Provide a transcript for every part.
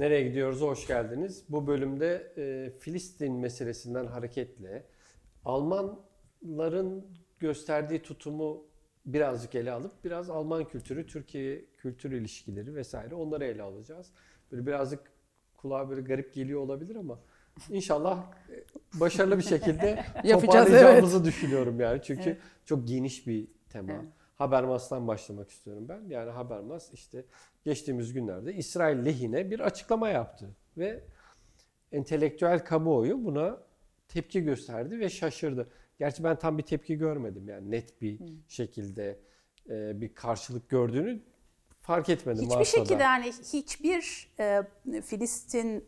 Nereye gidiyoruz? Hoş geldiniz. Bu bölümde e, Filistin meselesinden hareketle Almanların gösterdiği tutumu birazcık ele alıp biraz Alman kültürü, Türkiye kültür ilişkileri vesaire onları ele alacağız. Böyle birazcık kulağa böyle garip geliyor olabilir ama inşallah e, başarılı bir şekilde toparlayacağımızı evet. düşünüyorum yani. Çünkü evet. çok geniş bir tema. Evet. Habermas'tan başlamak istiyorum ben. Yani Habermas işte geçtiğimiz günlerde İsrail lehine bir açıklama yaptı ve entelektüel kamuoyu buna tepki gösterdi ve şaşırdı. Gerçi ben tam bir tepki görmedim yani net bir hmm. şekilde e, bir karşılık gördüğünü fark etmedim. Hiçbir şekilde da. yani hiçbir e, Filistin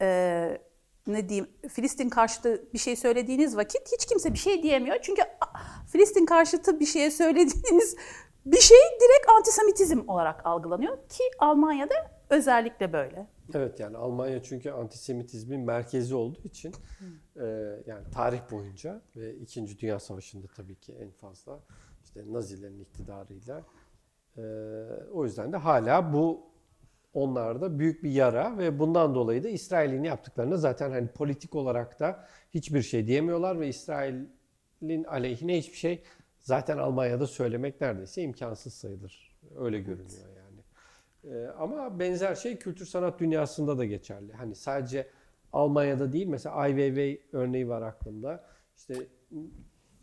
e, ne diyeyim Filistin karşıtı bir şey söylediğiniz vakit hiç kimse bir şey diyemiyor. Çünkü Filistin karşıtı bir şeye söylediğiniz bir şey direkt antisemitizm olarak algılanıyor ki Almanya'da özellikle böyle. Evet yani Almanya çünkü antisemitizmin merkezi olduğu için e, yani tarih boyunca ve 2. Dünya Savaşı'nda tabii ki en fazla işte Nazilerin iktidarıyla e, o yüzden de hala bu onlarda büyük bir yara ve bundan dolayı da İsrail'in yaptıklarına zaten hani politik olarak da hiçbir şey diyemiyorlar ve İsrail'in aleyhine hiçbir şey zaten Almanya'da söylemek neredeyse imkansız sayılır. Öyle görünüyor yani. Ee, ama benzer şey kültür sanat dünyasında da geçerli. Hani sadece Almanya'da değil mesela Ai Weiwei örneği var aklımda. İşte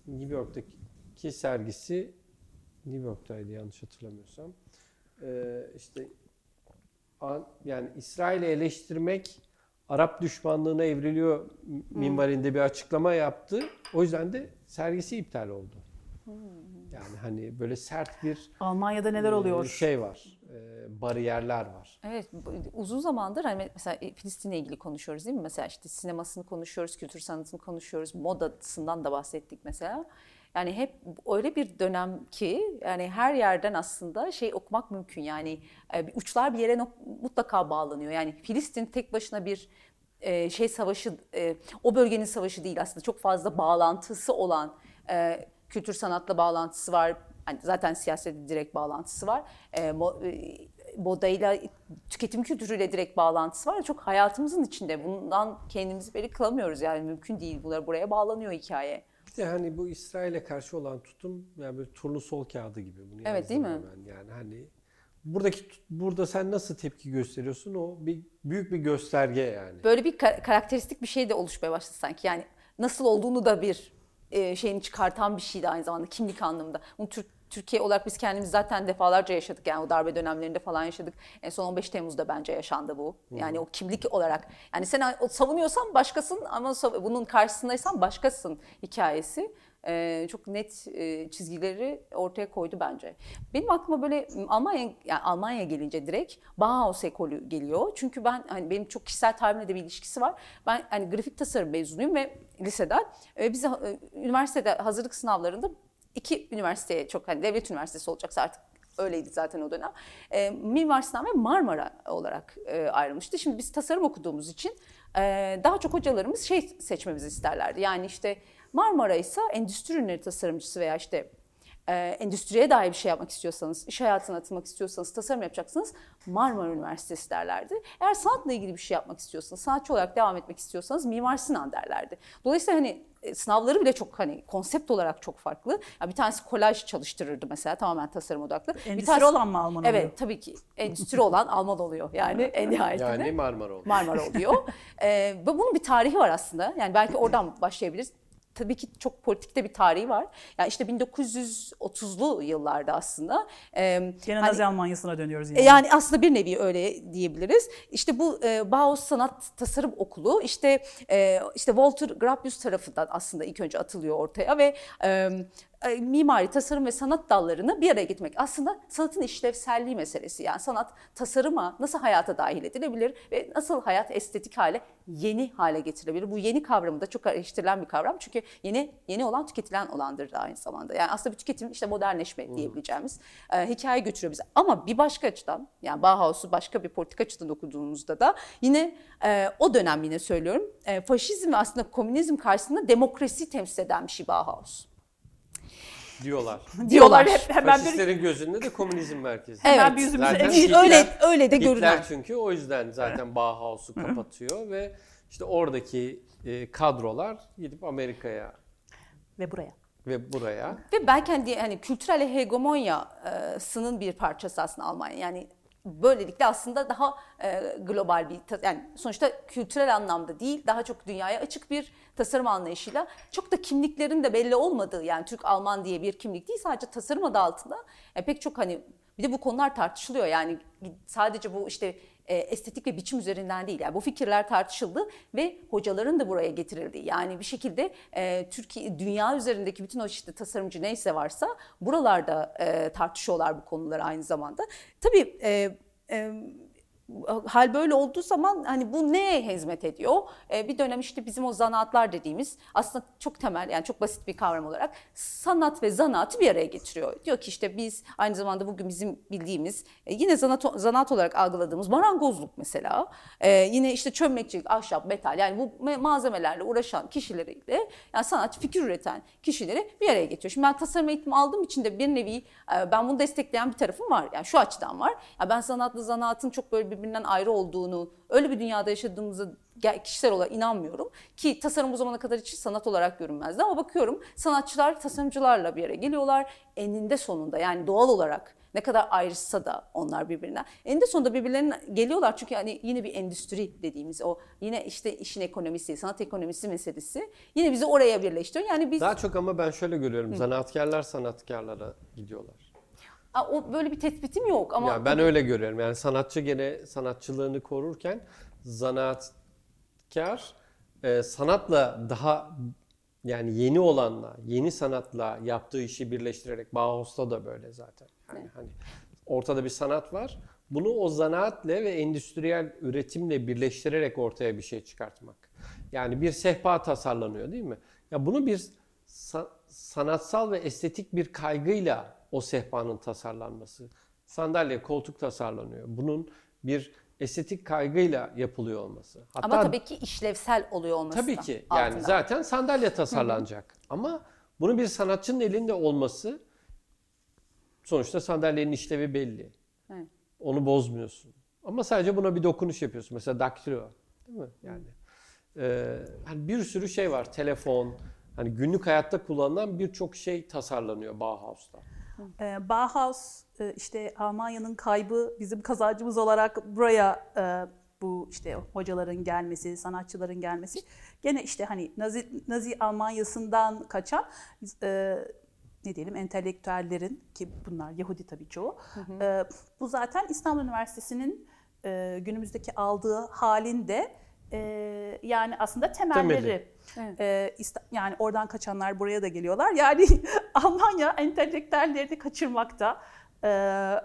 New York'taki sergisi New York'taydı yanlış hatırlamıyorsam. Ee, işte yani İsrail'i eleştirmek Arap düşmanlığına evriliyor minvalinde bir açıklama yaptı. O yüzden de sergisi iptal oldu. Yani hani böyle sert bir Almanya'da neler e, oluyor? Şey var. E, bariyerler var. Evet, uzun zamandır hani mesela Filistin'le ilgili konuşuyoruz değil mi? Mesela işte sinemasını konuşuyoruz, kültür sanatını konuşuyoruz, modasından da bahsettik mesela. Yani hep öyle bir dönem ki yani her yerden aslında şey okumak mümkün. Yani e, uçlar bir yere mutlaka bağlanıyor. Yani Filistin tek başına bir e, şey savaşı, e, o bölgenin savaşı değil aslında çok fazla bağlantısı olan kültür sanatla bağlantısı var. Yani zaten siyasetle direkt bağlantısı var. modayla, tüketim kültürüyle direkt bağlantısı var. Çok hayatımızın içinde. Bundan kendimizi beri kılamıyoruz yani mümkün değil. Bunlar buraya bağlanıyor hikaye. Bir de hani bu İsrail'e karşı olan tutum yani böyle turnusol kağıdı gibi. Bunu evet değil mi? Ben. Yani hani buradaki burada sen nasıl tepki gösteriyorsun o bir büyük bir gösterge yani. Böyle bir karakteristik bir şey de oluşmaya başladı sanki. Yani nasıl olduğunu da bir e, şeyini çıkartan bir şeydi aynı zamanda kimlik anlamında. Bunu Türk Türkiye olarak biz kendimiz zaten defalarca yaşadık yani o darbe dönemlerinde falan yaşadık. En son 15 Temmuz'da bence yaşandı bu. Yani o kimlik olarak yani sen savunuyorsan başkasın ama bunun karşısındaysan başkasın hikayesi. Ee, çok net e, çizgileri ortaya koydu bence. Benim aklıma böyle Almanya yani Almanya gelince direkt Bauhaus ekolü geliyor. Çünkü ben hani benim çok kişisel tabirimle de bir ilişkisi var. Ben hani grafik tasarım mezunuyum ve liseden e, biz e, üniversitede hazırlık sınavlarında iki üniversiteye çok hani devlet üniversitesi olacaksa artık öyleydi zaten o dönem. E, Mimar Sinan ve Marmara olarak e, ayrılmıştı. Şimdi biz tasarım okuduğumuz için e, daha çok hocalarımız şey seçmemizi isterlerdi. Yani işte Marmara ise endüstri ürünleri tasarımcısı veya işte e, endüstriye dair bir şey yapmak istiyorsanız, iş hayatına atılmak istiyorsanız, tasarım yapacaksınız Marmara Üniversitesi derlerdi. Eğer sanatla ilgili bir şey yapmak istiyorsanız, sanatçı olarak devam etmek istiyorsanız Mimar Sinan derlerdi. Dolayısıyla hani e, sınavları bile çok hani konsept olarak çok farklı. Ya bir tanesi kolaj çalıştırırdı mesela tamamen tasarım odaklı. Endüstri bir tanesi, olan mı Alman oluyor? Evet tabii ki endüstri olan Alman oluyor yani en nihayetinde. Yani Marmara oluyor. Marmara oluyor. ee, bunun bir tarihi var aslında. Yani belki oradan başlayabiliriz tabii ki çok politikte bir tarihi var. Yani işte 1930'lu yıllarda aslında. E, Gene hani, Nazi Almanya'sına dönüyoruz yani. Yani aslında bir nevi öyle diyebiliriz. İşte bu e, Bauhaus Sanat Tasarım Okulu işte e, işte Walter Gropius tarafından aslında ilk önce atılıyor ortaya ve e, e, mimari, tasarım ve sanat dallarını bir araya getirmek. Aslında sanatın işlevselliği meselesi. Yani sanat tasarıma nasıl hayata dahil edilebilir ve nasıl hayat estetik hale, yeni hale getirilebilir. Bu yeni kavramı da çok eleştirilen bir kavram. Çünkü yeni yeni olan tüketilen olandır da aynı zamanda. Yani aslında bir tüketim işte modernleşme diyebileceğimiz e, hikaye götürüyor bize. Ama bir başka açıdan yani Bauhaus'u başka bir politik açıdan okuduğumuzda da yine e, o dönem yine söylüyorum e, faşizm ve aslında komünizm karşısında demokrasi temsil eden bir şey Bauhaus. Diyorlar. Diyorlar hep hemen bir Faşistlerin gözünde de komünizm merkezi. Hemen Evet. bir yüzümüze Zaten Hitler- öyle öyle de Hitler görünen. çünkü o yüzden zaten Bauhaus'u kapatıyor ve işte oradaki e, kadrolar gidip Amerika'ya ve buraya. ve buraya Ve belki hani, hani kültürel hegemonyasının bir parçası aslında Almanya. Yani böylelikle aslında daha e, global bir yani sonuçta kültürel anlamda değil daha çok dünyaya açık bir tasarım anlayışıyla. Çok da kimliklerin de belli olmadığı yani Türk Alman diye bir kimlik değil sadece tasarım adı altında. E, pek çok hani bir de bu konular tartışılıyor. Yani sadece bu işte e, estetik ve biçim üzerinden değil. Yani bu fikirler tartışıldı ve hocaların da buraya getirildi. Yani bir şekilde e, Türkiye, dünya üzerindeki bütün o işte tasarımcı neyse varsa buralarda e, tartışıyorlar bu konuları aynı zamanda. Tabii e, e, hal böyle olduğu zaman hani bu neye hizmet ediyor? Ee, bir dönem işte bizim o zanaatlar dediğimiz aslında çok temel yani çok basit bir kavram olarak sanat ve zanaatı bir araya getiriyor. Diyor ki işte biz aynı zamanda bugün bizim bildiğimiz e, yine zanaat, zanaat olarak algıladığımız marangozluk mesela e, yine işte çömlekçilik, ahşap, metal yani bu me- malzemelerle uğraşan kişileriyle yani sanat fikir üreten kişileri bir araya getiriyor. Şimdi ben tasarım eğitimi aldığım için de bir nevi e, ben bunu destekleyen bir tarafım var. Yani şu açıdan var. Ya ben sanatla zanaatın çok böyle birbirinden ayrı olduğunu, öyle bir dünyada yaşadığımızı gel- kişisel olarak inanmıyorum. Ki tasarım bu zamana kadar hiç sanat olarak görünmezdi ama bakıyorum sanatçılar tasarımcılarla bir araya geliyorlar. Eninde sonunda yani doğal olarak ne kadar ayrışsa da onlar birbirinden. Eninde sonunda birbirlerine geliyorlar çünkü hani yine bir endüstri dediğimiz o yine işte işin ekonomisi, sanat ekonomisi meselesi yine bizi oraya birleştiriyor. Yani biz daha çok ama ben şöyle görüyorum zanaatkarlar sanatkarlara gidiyorlar. O böyle bir tespitim yok ama Yani ben öyle görüyorum. Yani sanatçı gene sanatçılığını korurken zanaatkar e, sanatla daha yani yeni olanla, yeni sanatla yaptığı işi birleştirerek Bauhaus'ta da böyle zaten. Yani hani ortada bir sanat var. Bunu o zanaatle ve endüstriyel üretimle birleştirerek ortaya bir şey çıkartmak. Yani bir sehpa tasarlanıyor değil mi? Ya bunu bir sanatsal ve estetik bir kaygıyla o sehpanın tasarlanması. Sandalye, koltuk tasarlanıyor. Bunun bir estetik kaygıyla yapılıyor olması. Hatta ama tabii ki işlevsel oluyor olması. Tabii ki. Yani altında. zaten sandalye tasarlanacak. Ama bunun bir sanatçının elinde olması sonuçta sandalyenin işlevi belli. Evet. Onu bozmuyorsun. Ama sadece buna bir dokunuş yapıyorsun. Mesela daktilo. Değil mi? Yani e, hani bir sürü şey var. Telefon, hani günlük hayatta kullanılan birçok şey tasarlanıyor Bauhaus'ta. Ee, Bauhaus e, işte Almanya'nın kaybı bizim kazancımız olarak buraya e, bu işte hocaların gelmesi, sanatçıların gelmesi gene işte hani Nazi, Nazi Almanya'sından kaçan e, ne diyelim entelektüellerin ki bunlar Yahudi tabii çoğu. e, bu zaten İstanbul Üniversitesi'nin e, günümüzdeki aldığı halinde e, yani aslında temelleri. Temeli. Evet. İsta- yani oradan kaçanlar buraya da geliyorlar. Yani Almanya entelektüellerini kaçırmakta e,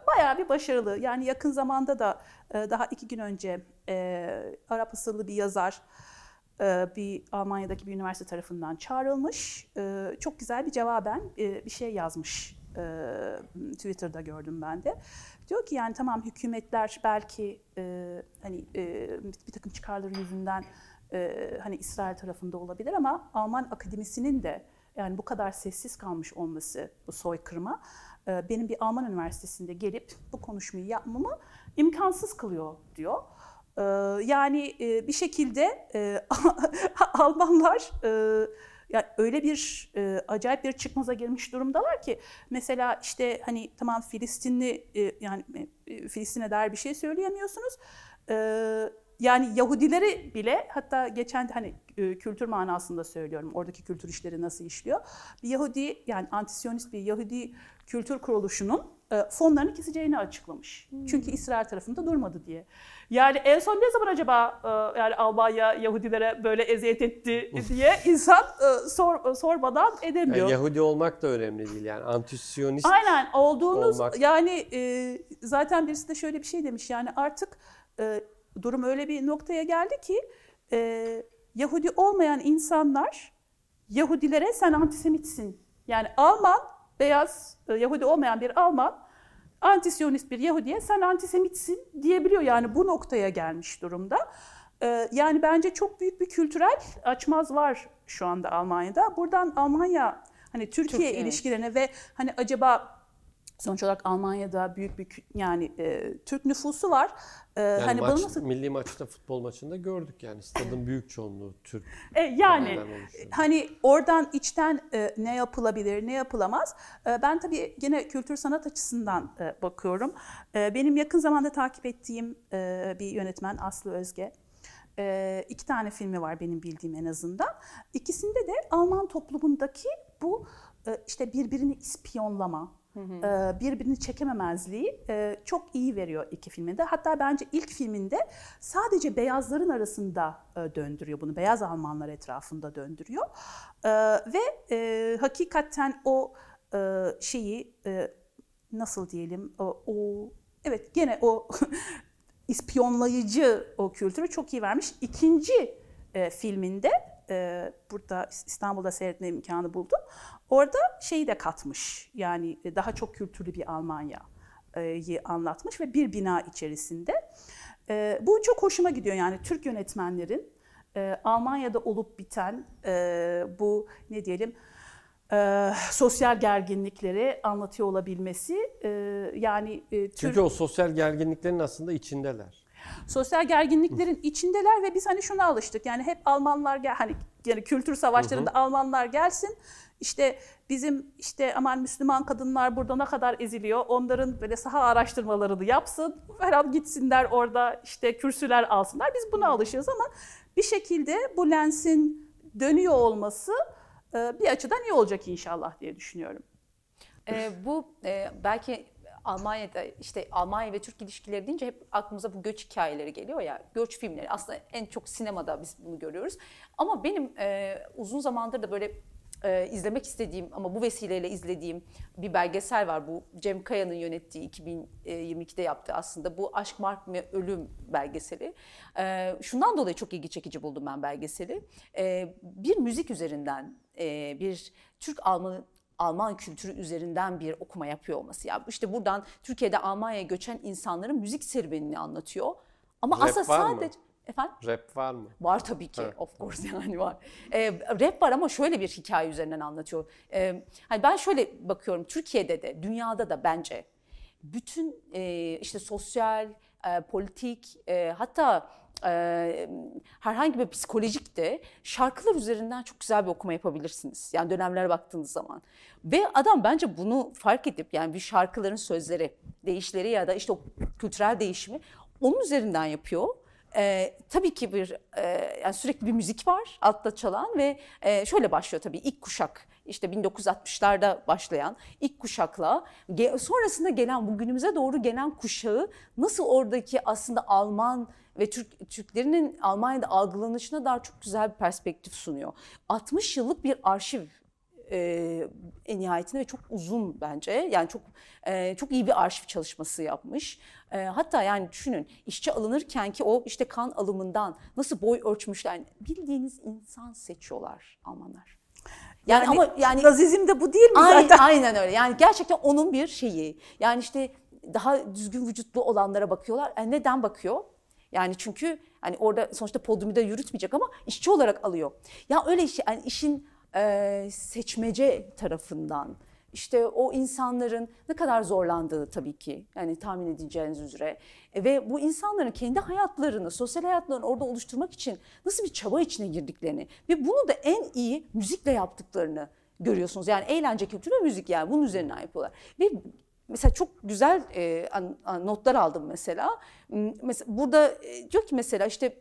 bayağı bir başarılı. Yani yakın zamanda da e, daha iki gün önce e, Arap asıllı bir yazar e, bir Almanya'daki bir üniversite tarafından çağrılmış. E, çok güzel bir cevaben e, bir şey yazmış. E, Twitter'da gördüm ben de. Diyor ki yani tamam hükümetler belki e, hani e, bir takım çıkarları yüzünden e, hani İsrail tarafında olabilir ama Alman akademisinin de yani bu kadar sessiz kalmış olması bu soykırıma e, benim bir Alman üniversitesinde gelip bu konuşmayı yapmamı imkansız kılıyor diyor. E, yani e, bir şekilde e, Almanlar e, yani öyle bir e, acayip bir çıkmaza girmiş durumdalar ki mesela işte hani tamam Filistinli e, yani e, Filistin'e dair bir şey söyleyemiyorsunuz. E, yani Yahudileri bile hatta geçen hani e, kültür manasında söylüyorum oradaki kültür işleri nasıl işliyor. Bir Yahudi yani antisyonist bir Yahudi kültür kuruluşunun e, fonlarını keseceğini açıklamış. Çünkü İsrail tarafında durmadı diye. Yani en son ne zaman acaba e, yani Almanya Yahudilere böyle eziyet etti diye insan e, sor, sormadan edemiyor. Yani Yahudi olmak da önemli değil. Yani antisyonist Aynen olduğunuz olmak. yani e, zaten birisi de şöyle bir şey demiş yani artık e, durum öyle bir noktaya geldi ki e, Yahudi olmayan insanlar Yahudilere sen antisemitsin. Yani Alman beyaz e, Yahudi olmayan bir Alman antisyonist bir Yahudiye sen antisemitsin diyebiliyor. Yani bu noktaya gelmiş durumda. E, yani bence çok büyük bir kültürel açmaz var şu anda Almanya'da. Buradan Almanya hani Türkiye Türkiye, ilişkilerine ve hani acaba sonuç olarak Almanya'da büyük bir yani e, Türk nüfusu var. E, Yani hani maç, nasıl milli maçta futbol maçında gördük yani stadın büyük çoğunluğu Türk. E, yani hani oradan içten e, ne yapılabilir, ne yapılamaz? E, ben tabii yine kültür sanat açısından e, bakıyorum. E, benim yakın zamanda takip ettiğim e, bir yönetmen Aslı Özge. E, iki tane filmi var benim bildiğim en azından. İkisinde de Alman toplumundaki bu e, işte birbirini ispiyonlama, e, birbirini çekememezliği çok iyi veriyor iki filminde. Hatta bence ilk filminde sadece beyazların arasında döndürüyor bunu. Beyaz Almanlar etrafında döndürüyor. Ve hakikaten o şeyi nasıl diyelim o, o evet gene o ispiyonlayıcı o kültürü çok iyi vermiş. İkinci filminde e, burada İstanbul'da seyretme imkanı buldum. Orada şeyi de katmış. Yani e, daha çok kültürlü bir Almanya'yı anlatmış ve bir bina içerisinde. E, bu çok hoşuma gidiyor yani Türk yönetmenlerin e, Almanya'da olup biten e, bu ne diyelim e, sosyal gerginlikleri anlatıyor olabilmesi e, yani e, Türk Çünkü o sosyal gerginliklerin aslında içindeler. Sosyal gerginliklerin içindeler ve biz hani şuna alıştık. Yani hep Almanlar gel hani yani kültür savaşlarında Almanlar gelsin. İşte bizim işte aman Müslüman kadınlar burada ne kadar eziliyor. Onların böyle saha araştırmalarını yapsın. Herhalde gitsinler orada işte kürsüler alsınlar. Biz buna alışıyoruz ama bir şekilde bu lensin dönüyor olması e, bir açıdan iyi olacak inşallah diye düşünüyorum. Ee, bu e, belki Almanya'da işte Almanya ve Türk ilişkileri deyince hep aklımıza bu göç hikayeleri geliyor ya. Göç filmleri aslında en çok sinemada biz bunu görüyoruz. Ama benim e, uzun zamandır da böyle e, izlemek istediğim ama bu vesileyle izlediğim bir belgesel var. Bu Cem Kaya'nın yönettiği 2022'de yaptığı aslında bu Aşk, Mark ve Ölüm belgeseli. E, şundan dolayı çok ilgi çekici buldum ben belgeseli. E, bir müzik üzerinden e, bir Türk Alman kültürü üzerinden bir okuma yapıyor olması. Ya işte buradan Türkiye'de Almanya'ya göçen insanların müzik serüvenini anlatıyor. Ama Rap aslında var mı? sadece efendim Rap var mı? Var tabii ki. Evet. Of course yani var. Ee, rap var ama şöyle bir hikaye üzerinden anlatıyor. Ee, hani ben şöyle bakıyorum. Türkiye'de de, dünyada da bence bütün e, işte sosyal, e, politik, e, hatta e, herhangi bir psikolojik de şarkılar üzerinden çok güzel bir okuma yapabilirsiniz. Yani dönemlere baktığınız zaman. Ve adam bence bunu fark edip yani bir şarkıların sözleri, değişleri ya da işte o kültürel değişimi onun üzerinden yapıyor. Ee, tabii ki bir e, yani sürekli bir müzik var altta çalan ve e, şöyle başlıyor tabii ilk kuşak işte 1960'larda başlayan ilk kuşakla sonrasında gelen bugünümüze doğru gelen kuşağı nasıl oradaki aslında Alman ve Türk Türklerinin Almanya'da algılanışına dair çok güzel bir perspektif sunuyor. 60 yıllık bir arşiv e, en nihayetinde ve çok uzun bence. Yani çok e, çok iyi bir arşiv çalışması yapmış. E, hatta yani düşünün işçi alınırken ki o işte kan alımından nasıl boy ölçmüşler. Bildiğiniz insan seçiyorlar Almanlar. Yani, Yani ama yani Nazizm de bu değil mi Aynen, zaten? aynen öyle. Yani gerçekten onun bir şeyi. Yani işte daha düzgün vücutlu olanlara bakıyorlar. Yani neden bakıyor? Yani çünkü hani orada sonuçta podyumu da yürütmeyecek ama işçi olarak alıyor. Ya öyle iş, yani işin e, seçmece tarafından işte o insanların ne kadar zorlandığı tabii ki yani tahmin edeceğiniz üzere E, ve bu insanların kendi hayatlarını, sosyal hayatlarını orada oluşturmak için nasıl bir çaba içine girdiklerini ve bunu da en iyi müzikle yaptıklarını görüyorsunuz. Yani eğlence kültürü ve müzik yani bunun üzerinden yapıyorlar. Ve mesela çok güzel e, an- an- notlar aldım mesela. Mesela burada e, diyor ki mesela işte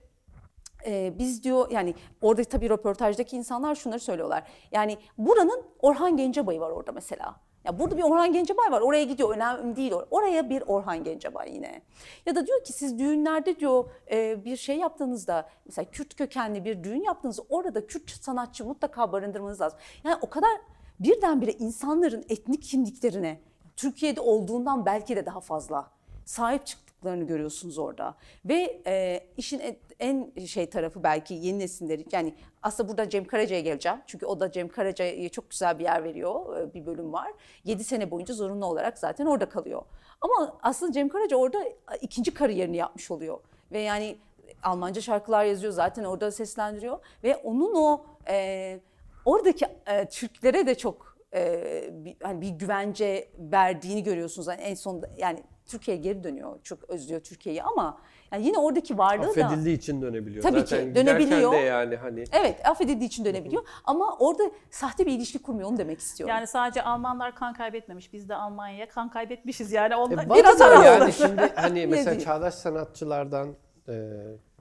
e, biz diyor yani orada tabii röportajdaki insanlar şunları söylüyorlar. Yani buranın Orhan Gencebay var orada mesela. Ya burada bir Orhan Gencebay var. Oraya gidiyor. Önemli değil. Oraya bir Orhan Gencebay yine. Ya da diyor ki siz düğünlerde diyor e, bir şey yaptığınızda mesela Kürt kökenli bir düğün yaptığınızda orada Kürt sanatçı mutlaka barındırmanız lazım. Yani o kadar birdenbire insanların etnik kimliklerine Türkiye'de olduğundan belki de daha fazla sahip çıktıklarını görüyorsunuz orada. Ve e, işin en, şey tarafı belki yeni nesilleri yani aslında burada Cem Karaca'ya geleceğim. Çünkü o da Cem Karaca'ya çok güzel bir yer veriyor. e, Bir bölüm var. 7 sene boyunca zorunlu olarak zaten orada kalıyor. Ama aslında Cem Karaca orada ikinci kariyerini yapmış oluyor. Ve yani Almanca şarkılar yazıyor zaten orada seslendiriyor. Ve onun o e, oradaki e, Türklere de çok e, bir, hani bir güvence verdiğini görüyorsunuz. Yani en sonunda yani Türkiye'ye geri dönüyor. Çok özlüyor Türkiye'yi ama yani yine oradaki varlığı da Affedildiği için dönebiliyor. Tabii ki, Zaten dönebiliyor. giderken de yani hani evet affedildiği için dönebiliyor ama orada sahte bir ilişki kurmuyor onu demek istiyorum. Yani sadece Almanlar kan kaybetmemiş. Biz de Almanya'ya kan kaybetmişiz. Yani onlar E, biraz yani şimdi hani mesela çağdaş sanatçılardan e,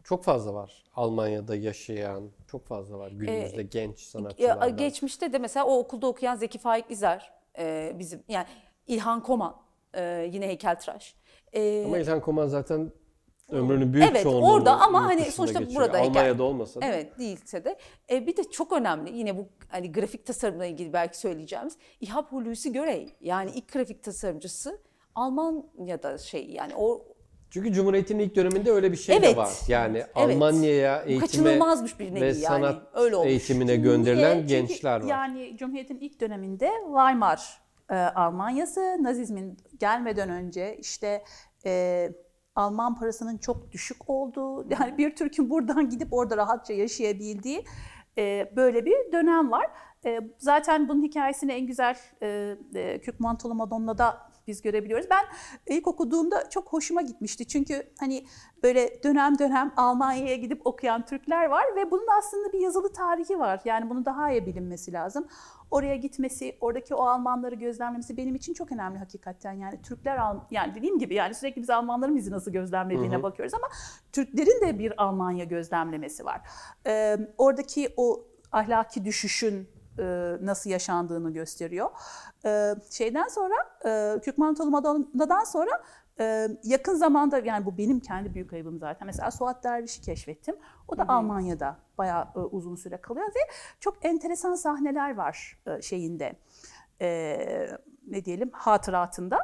çok fazla var. Almanya'da yaşayan çok fazla var günümüzde genç Ya, sanatçılardan. geçmişte de mesela o okulda okuyan Zeki Faik İzer e, bizim yani İlhan Koman e, yine heykeltıraş. E, Ama İlhan Koman zaten ömrünün büyük Evet, çoğunluğunu orada ama hani sonuçta geçiriyor. burada heykel- Almanya'da olmasa da. Evet değilse de. E, bir de çok önemli yine bu hani grafik tasarımla ilgili belki söyleyeceğimiz İhab Hulusi Görey. Yani ilk grafik tasarımcısı Almanya'da şey yani o Çünkü Cumhuriyet'in ilk döneminde öyle bir şey de Evet. var. Yani Almanya'ya bu eğitime kaçınılmazmış bir nevi ve yani. sanat Öyle olmuş. eğitimine gönderilen Niye? Çünkü gençler var. Yani Cumhuriyet'in ilk döneminde Weimar e, Almanyası, Nazizmin gelmeden önce işte e, Alman parasının çok düşük olduğu, yani bir Türk'ün buradan gidip orada rahatça yaşayabildiği e, böyle bir dönem var. E, zaten bunun hikayesini en güzel e, e, Kürk Mantolu Madonna'da biz görebiliyoruz. Ben ilk okuduğumda çok hoşuma gitmişti. Çünkü hani böyle dönem dönem Almanya'ya gidip okuyan Türkler var ve bunun aslında bir yazılı tarihi var. Yani bunu daha iyi bilinmesi lazım. Oraya gitmesi, oradaki o Almanları gözlemlemesi benim için çok önemli hakikaten. Yani Türkler, yani dediğim gibi yani sürekli biz Almanların bizi nasıl gözlemlediğine bakıyoruz ama Türklerin de bir Almanya gözlemlemesi var. Ee, oradaki o ahlaki düşüşün e, nasıl yaşandığını gösteriyor. E, şeyden sonra e, Kürk Mantolu Madonna'dan sonra e, yakın zamanda yani bu benim kendi büyük ayıbım zaten. Mesela Suat Derviş'i keşfettim. O da Almanya'da bayağı e, uzun süre kalıyor ve çok enteresan sahneler var e, şeyinde. E, ne diyelim hatıratında.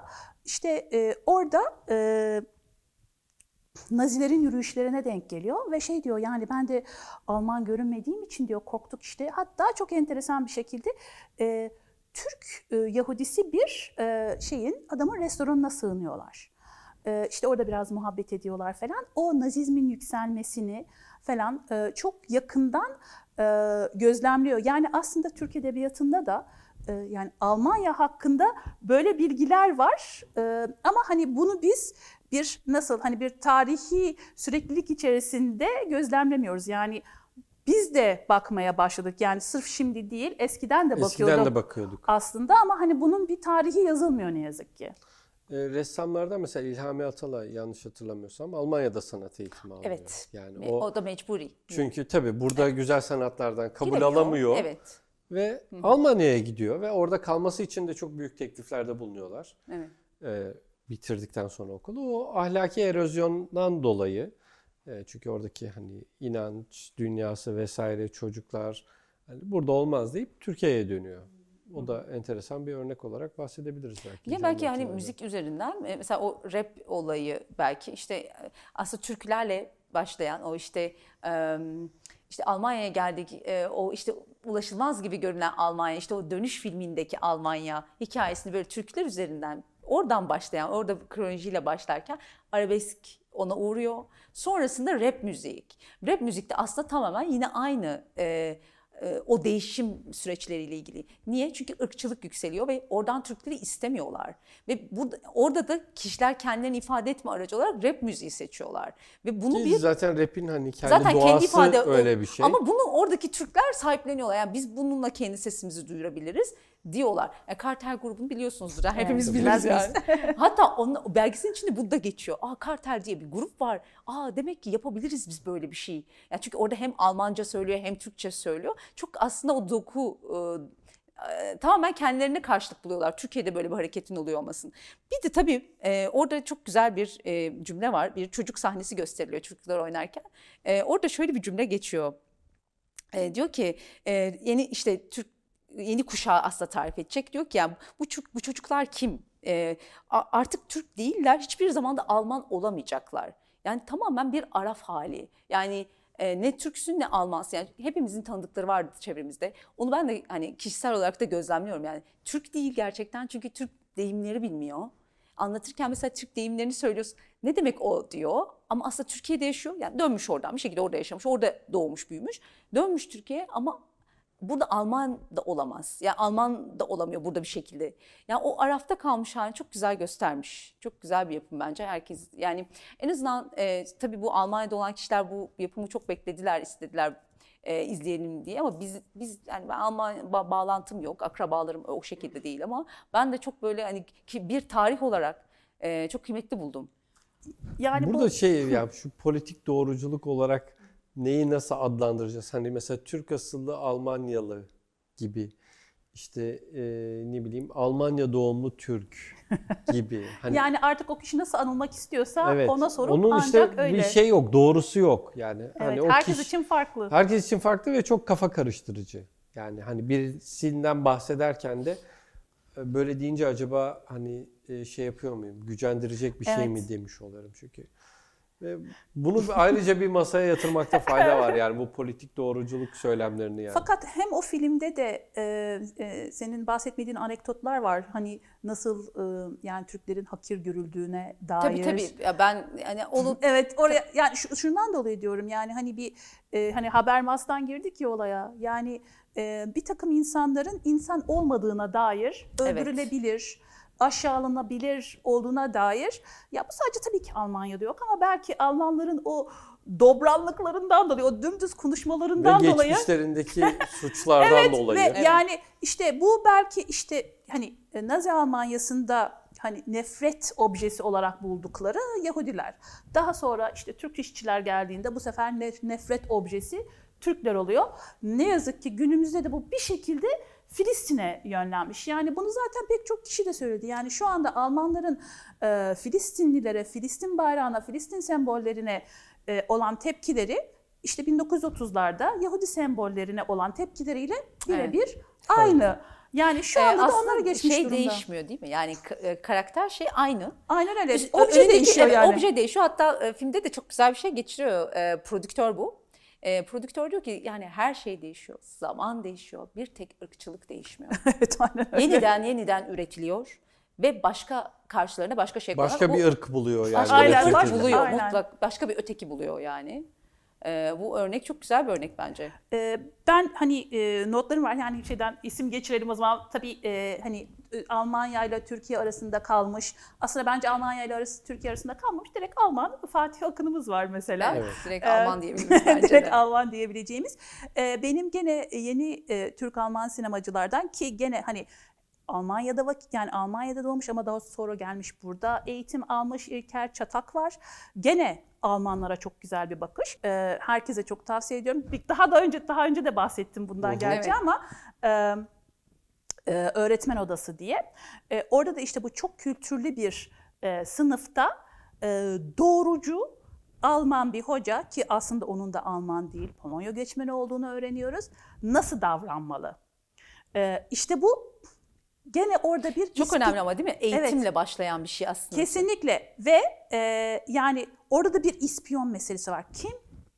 İşte e, orada e, Nazilerin yürüyüşlerine denk geliyor ve şey diyor yani ben de Alman görünmediğim için diyor korktuk işte hatta çok enteresan bir şekilde e, Türk e, Yahudisi bir e, şeyin adamın restoranına sığınıyorlar. E, işte orada biraz muhabbet ediyorlar falan. O nazizmin yükselmesini falan e, çok yakından e, gözlemliyor. Yani aslında Türk Edebiyatı'nda da e, yani Almanya hakkında böyle bilgiler var. E, ama hani bunu biz bir nasıl hani bir tarihi süreklilik içerisinde gözlemlemiyoruz. Yani biz de bakmaya başladık. Yani sırf şimdi değil, eskiden de bakıyorduk Eskiden de bakıyorduk. aslında ama hani bunun bir tarihi yazılmıyor ne yazık ki. E, ressamlardan mesela İlhami Atalay yanlış hatırlamıyorsam Almanya'da sanat eğitimi alıyor. Evet. Yani o, o da mecburi. çünkü tabii burada güzel sanatlardan kabul Giremiyor. alamıyor Evet. ve Almanya'ya gidiyor ve orada kalması için de çok büyük tekliflerde bulunuyorlar. Evet. e, bitirdikten sonra okulu. O ahlaki erozyondan dolayı e, çünkü oradaki hani inanç dünyası vesaire çocuklar hani burada olmaz deyip Türkiye'ye dönüyor. O da enteresan bir örnek olarak bahsedebiliriz belki. Ya belki Bey'den. müzik üzerinden e, mesela o rap olayı belki işte e, aslında türkülerle başlayan o işte işte Almanya'ya geldik o işte ulaşılmaz gibi görünen Almanya işte o dönüş filmindeki Almanya hikayesini böyle türküler üzerinden oradan başlayan orada kronolojiyle başlarken arabesk ona uğruyor. Sonrasında rap müzik. Rap müzikte aslında tamamen yine aynı e, e, o değişim süreçleriyle ilgili. Niye? Çünkü ırkçılık yükseliyor ve oradan Türkleri istemiyorlar. Ve burada orada da kişiler kendilerini ifade etme aracı olarak rap müziği seçiyorlar. Ve bunu Ki bir zaten rap'in hani kendi zaten doğası kendi ifade öyle bir şey. Ama bunu oradaki Türkler sahipleniyorlar. Yani biz bununla kendi sesimizi duyurabiliriz diyorlar. E, Kartel grubunu biliyorsunuzdur. Yani hepimiz biliriz yani. Hatta onun belgeselin içinde bu da geçiyor. Aa Kartel diye bir grup var. Aa demek ki yapabiliriz biz böyle bir şey. Yani çünkü orada hem Almanca söylüyor hem Türkçe söylüyor. Çok aslında o doku e, e, tamamen kendilerine karşılık buluyorlar. Türkiye'de böyle bir hareketin oluyor olmasın. Bir de tabii e, orada çok güzel bir e, cümle var. Bir çocuk sahnesi gösteriliyor çocuklar oynarken. E, orada şöyle bir cümle geçiyor. E, diyor ki e, yeni işte Türk yeni kuşağı aslında tarif edecek. Diyor ki yani bu, bu çocuklar kim? E, artık Türk değiller. Hiçbir zaman da Alman olamayacaklar. Yani tamamen bir araf hali. Yani e, ne Türksün ne Almansın. Yani hepimizin tanıdıkları vardı çevremizde. Onu ben de hani kişisel olarak da gözlemliyorum. Yani Türk değil gerçekten çünkü Türk deyimleri bilmiyor. Anlatırken mesela Türk deyimlerini söylüyorsun. Ne demek o diyor ama aslında Türkiye'de yaşıyor. Yani dönmüş oradan bir şekilde orada yaşamış, orada doğmuş büyümüş. Dönmüş Türkiye'ye ama burada Alman da olamaz. Yani Alman da olamıyor burada bir şekilde. Yani o arafta kalmış halini çok güzel göstermiş. Çok güzel bir yapım bence. Herkes yani en azından e, tabii bu Almanya'da olan kişiler bu yapımı çok beklediler, istediler e, izleyelim diye ama biz biz yani ben Alman ba- bağlantım yok, akrabalarım o şekilde değil ama ben de çok böyle hani ki bir tarih olarak e, çok kıymetli buldum. Yani Burada bu şey ya şu politik doğruculuk olarak neyi nasıl adlandıracağız? Hani mesela Türk asıllı Almanyalı gibi işte e, ne bileyim Almanya doğumlu Türk gibi. Hani yani artık o kişi nasıl anılmak istiyorsa evet. ona sorup Onun ancak işte öyle. bir şey yok, doğrusu yok. Yani evet, hani o herkes kişi- için farklı. Herkes için farklı ve çok kafa karıştırıcı. Yani hani birisinden bahsederken de e, böyle deyince acaba hani e, şey yapıyor muyum? Gücendirecek bir şey Evet. mi demiş olurum çünkü. Ve bunu ayrıca bir masaya yatırmakta fayda var yani bu politik doğruculuk söylemlerini yani. Fakat hem o filmde de e, e, senin bahsetmediğin anekdotlar var. Hani nasıl e, yani Türklerin hakir görüldüğüne dair. Tabii tabii. Ya ben hani onu Evet oraya yani şu- şundan dolayı diyorum yani hani bir e, hani Habermas'tan girdik ya olaya. Yani e, bir takım insanların insan olmadığına dair Evet. Aşağılanabilir olduğuna dair. Ya bu sadece tabii ki Almanya'da yok ama belki Almanların o dobranlıklarından dolayı, o dümdüz Ve konuşmalarından dolayı geçmişlerindeki suçlardan dolayı. ve yani işte bu belki işte hani e, Nazi Almanyası'nda hani nefret objesi olarak buldukları Yahudiler. Daha sonra işte Türk işçiler geldiğinde bu sefer ne- nefret objesi Türkler oluyor. Ne yazık ki günümüzde de bu bir şekilde Filistin'e yönlenmiş. Yani bunu zaten pek çok kişi de söyledi. Yani şu anda Almanların e, Filistinlilere, Filistin bayrağına, Filistin sembollerine e, olan tepkileri işte 1930'larda Yahudi sembollerine olan tepkileriyle birebir aynı. Yani şu e, anda da aslında onlara geçmiş şey durumda. değişmiyor değil mi? Yani e, karakter şey aynı. Aynen öyle. Üst- Obje değişiyor evet, yani. Obje değişiyor. Hatta e, filmde de çok güzel bir şey geçiriyor. E, prodüktör bu. E, prodüktör diyor ki yani her şey değişiyor. Zaman değişiyor. Bir tek ırkçılık değişmiyor. evet aynen öyle. yeniden yeniden üretiliyor ve başka karşılarına başka şey Başka koyuyorlar. bir ırk buluyor yani. Başka Aynen, bir ırk başka- buluyor Aynen. mutlak. Başka bir öteki buluyor yani. E, bu örnek çok güzel bir örnek bence. Ee, ben hani e, notlarım var yani şeyden isim geçirelim o zaman tabii e, hani e, Almanya ile Türkiye arasında kalmış. Aslında bence Almanya ile arası Türkiye arasında kalmamış. Direkt Alman Fatih Akın'ımız var mesela. Evet, direkt Ee, Alman diyebiliriz bence Direkt de. Alman diyebileceğimiz. Ee, benim gene yeni e, Türk-Alman sinemacılardan ki gene hani Almanya'da vakit yani Almanya'da doğmuş ama daha sonra gelmiş burada eğitim almış İlker Çatak var. Gene Almanlara çok güzel bir bakış. Ee, herkese çok tavsiye ediyorum. Bir- Daha da önce daha önce de bahsettim bundan Hı hı. gerçi Evet. ama e, e, öğretmen odası diye. E, orada da işte bu çok kültürlü bir e, sınıfta e, doğrucu Alman bir hoca ki aslında onun da Alman değil Polonya göçmeni olduğunu öğreniyoruz. Nasıl davranmalı? E, işte bu gene orada bir Çok önemli ama değil mi? Eğitimle başlayan bir şey aslında. Kesinlikle ve e, yani orada da bir ispiyon meselesi var. Kim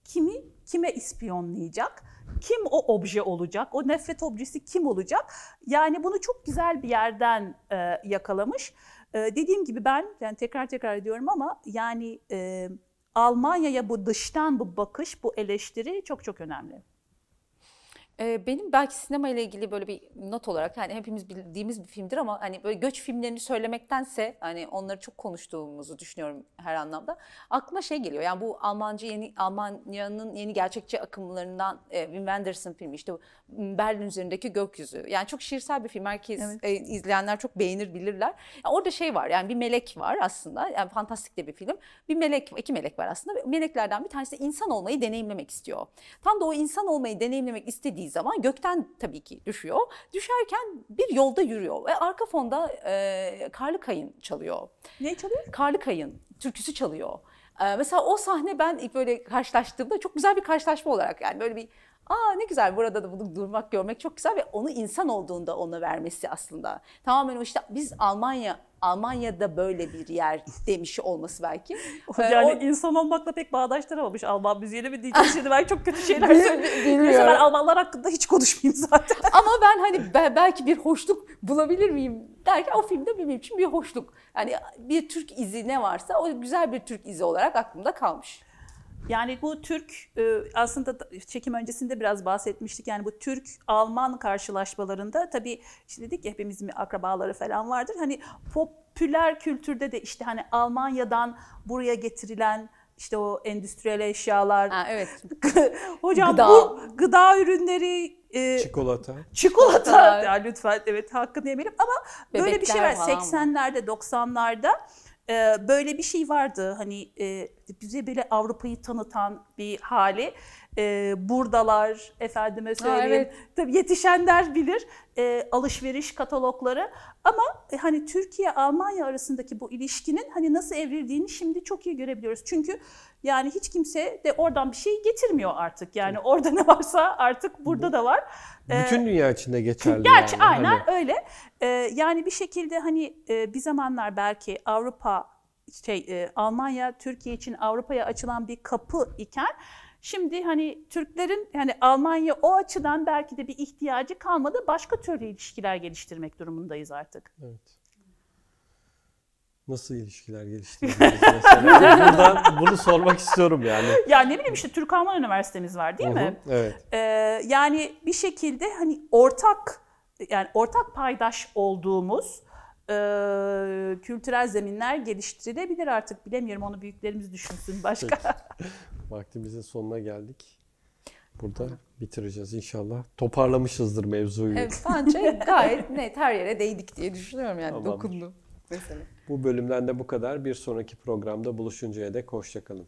kimi kime ispiyonlayacak? Kim o obje olacak? O nefret objesi kim olacak? Yani bunu çok güzel bir yerden e, yakalamış. E, dediğim gibi ben yani tekrar tekrar ediyorum ama yani e, Almanya'ya bu dıştan bu bakış, bu eleştiri çok çok önemli. Ee, Benim belki sinema ile ilgili böyle bir not olarak hani hepimiz bildiğimiz bir filmdir ama hani böyle göç filmlerini söylemektense hani onları çok konuştuğumuzu düşünüyorum her anlamda. Aklıma şey geliyor yani bu Almancı yeni Almanya'nın yeni gerçekçi akımlarından e, Wim Wenders'ın filmi işte Berlin üzerindeki gökyüzü. Yani çok şiirsel bir film. Herkes Evet. e, izleyenler çok beğenir bilirler. Yani orada şey var yani bir melek var aslında. Yani fantastik de bir film. Bir melek, iki melek var aslında. Meleklerden bir tanesi insan olmayı deneyimlemek istiyor. Tam da o insan olmayı deneyimlemek istediği zaman gökten tabii ki düşüyor. Düşerken bir yolda yürüyor ve arka fonda e, Karlı Kayın çalıyor. Ne çalıyor? Karlı Kayın türküsü çalıyor. Ee, mesela o sahne ben ilk böyle karşılaştığımda çok güzel bir karşılaşma olarak yani böyle bir aa ne güzel burada da bunu durmak görmek çok güzel ve onu insan olduğunda ona vermesi aslında. Tamamen o işte biz Almanya Almanya'da böyle bir yer demiş olması belki. Ee, Yani o- insan olmakla pek bağdaştıramamış Alman müziğini mi diyeceğiz şimdi ben çok kötü şeyler söylüyorum. Neyse ben Almanlar hakkında hiç konuşmayayım zaten. Ama ben hani be- belki bir hoşluk bulabilir miyim derken o filmde benim için bir hoşluk. Yani bir Türk izi ne varsa o güzel bir Türk izi olarak aklımda kalmış. Yani bu Türk e, aslında da- çekim öncesinde biraz bahsetmiştik. Yani bu Türk-Alman karşılaşmalarında tabii işte dedik ya hepimizin akrabaları falan vardır. Hani popüler kültürde de işte hani Almanya'dan buraya getirilen işte o endüstriyel eşyalar. Ha, evet. Hocam Gıda. bu gıda ürünleri e, Çikolata. Çikolata. Ya lütfen evet hakkını yemeyelim ama böyle bir şey Bebekler var. falan mı? 80'lerde 90'larda e, böyle bir şey vardı. Hani e, bize böyle Avrupa'yı tanıtan bir hali. E, buradalar efendime söyleyeyim. evet. Tabii yetişenler bilir e, alışveriş katalogları ama e, hani Türkiye Almanya arasındaki bu ilişkinin hani nasıl evrildiğini şimdi çok iyi görebiliyoruz. Çünkü yani hiç kimse de oradan bir şey getirmiyor artık. Yani orada ne varsa artık burada da var. E, Bütün dünya içinde geçerli. Gerçi yani. aynen Hani öyle. Ee, yani bir şekilde hani e, bir zamanlar belki Avrupa şey e, Almanya Türkiye için Avrupa'ya açılan bir kapı iken şimdi hani Türklerin hani Almanya o açıdan belki de bir ihtiyacı kalmadı. Başka türlü ilişkiler geliştirmek durumundayız artık. Evet. Nasıl ilişkiler geliştirdiniz mesela? Buradan bunu sormak istiyorum yani. Ya ne bileyim işte Türk Alman Üniversitemiz var değil Hı mi? hı, Evet. Ee, yani bir şekilde hani ortak yani ortak paydaş olduğumuz e, kültürel zeminler geliştirilebilir artık bilemiyorum onu büyüklerimiz düşünsün başka. Vaktimizin sonuna geldik. Burada bitireceğiz inşallah. Toparlamışızdır mevzuyu. Evet, bence gayet net her yere değdik diye düşünüyorum yani Tamamdır. dokundu. Mesela. Bu bölümden de bu kadar. Bir sonraki programda buluşuncaya dek hoşçakalın.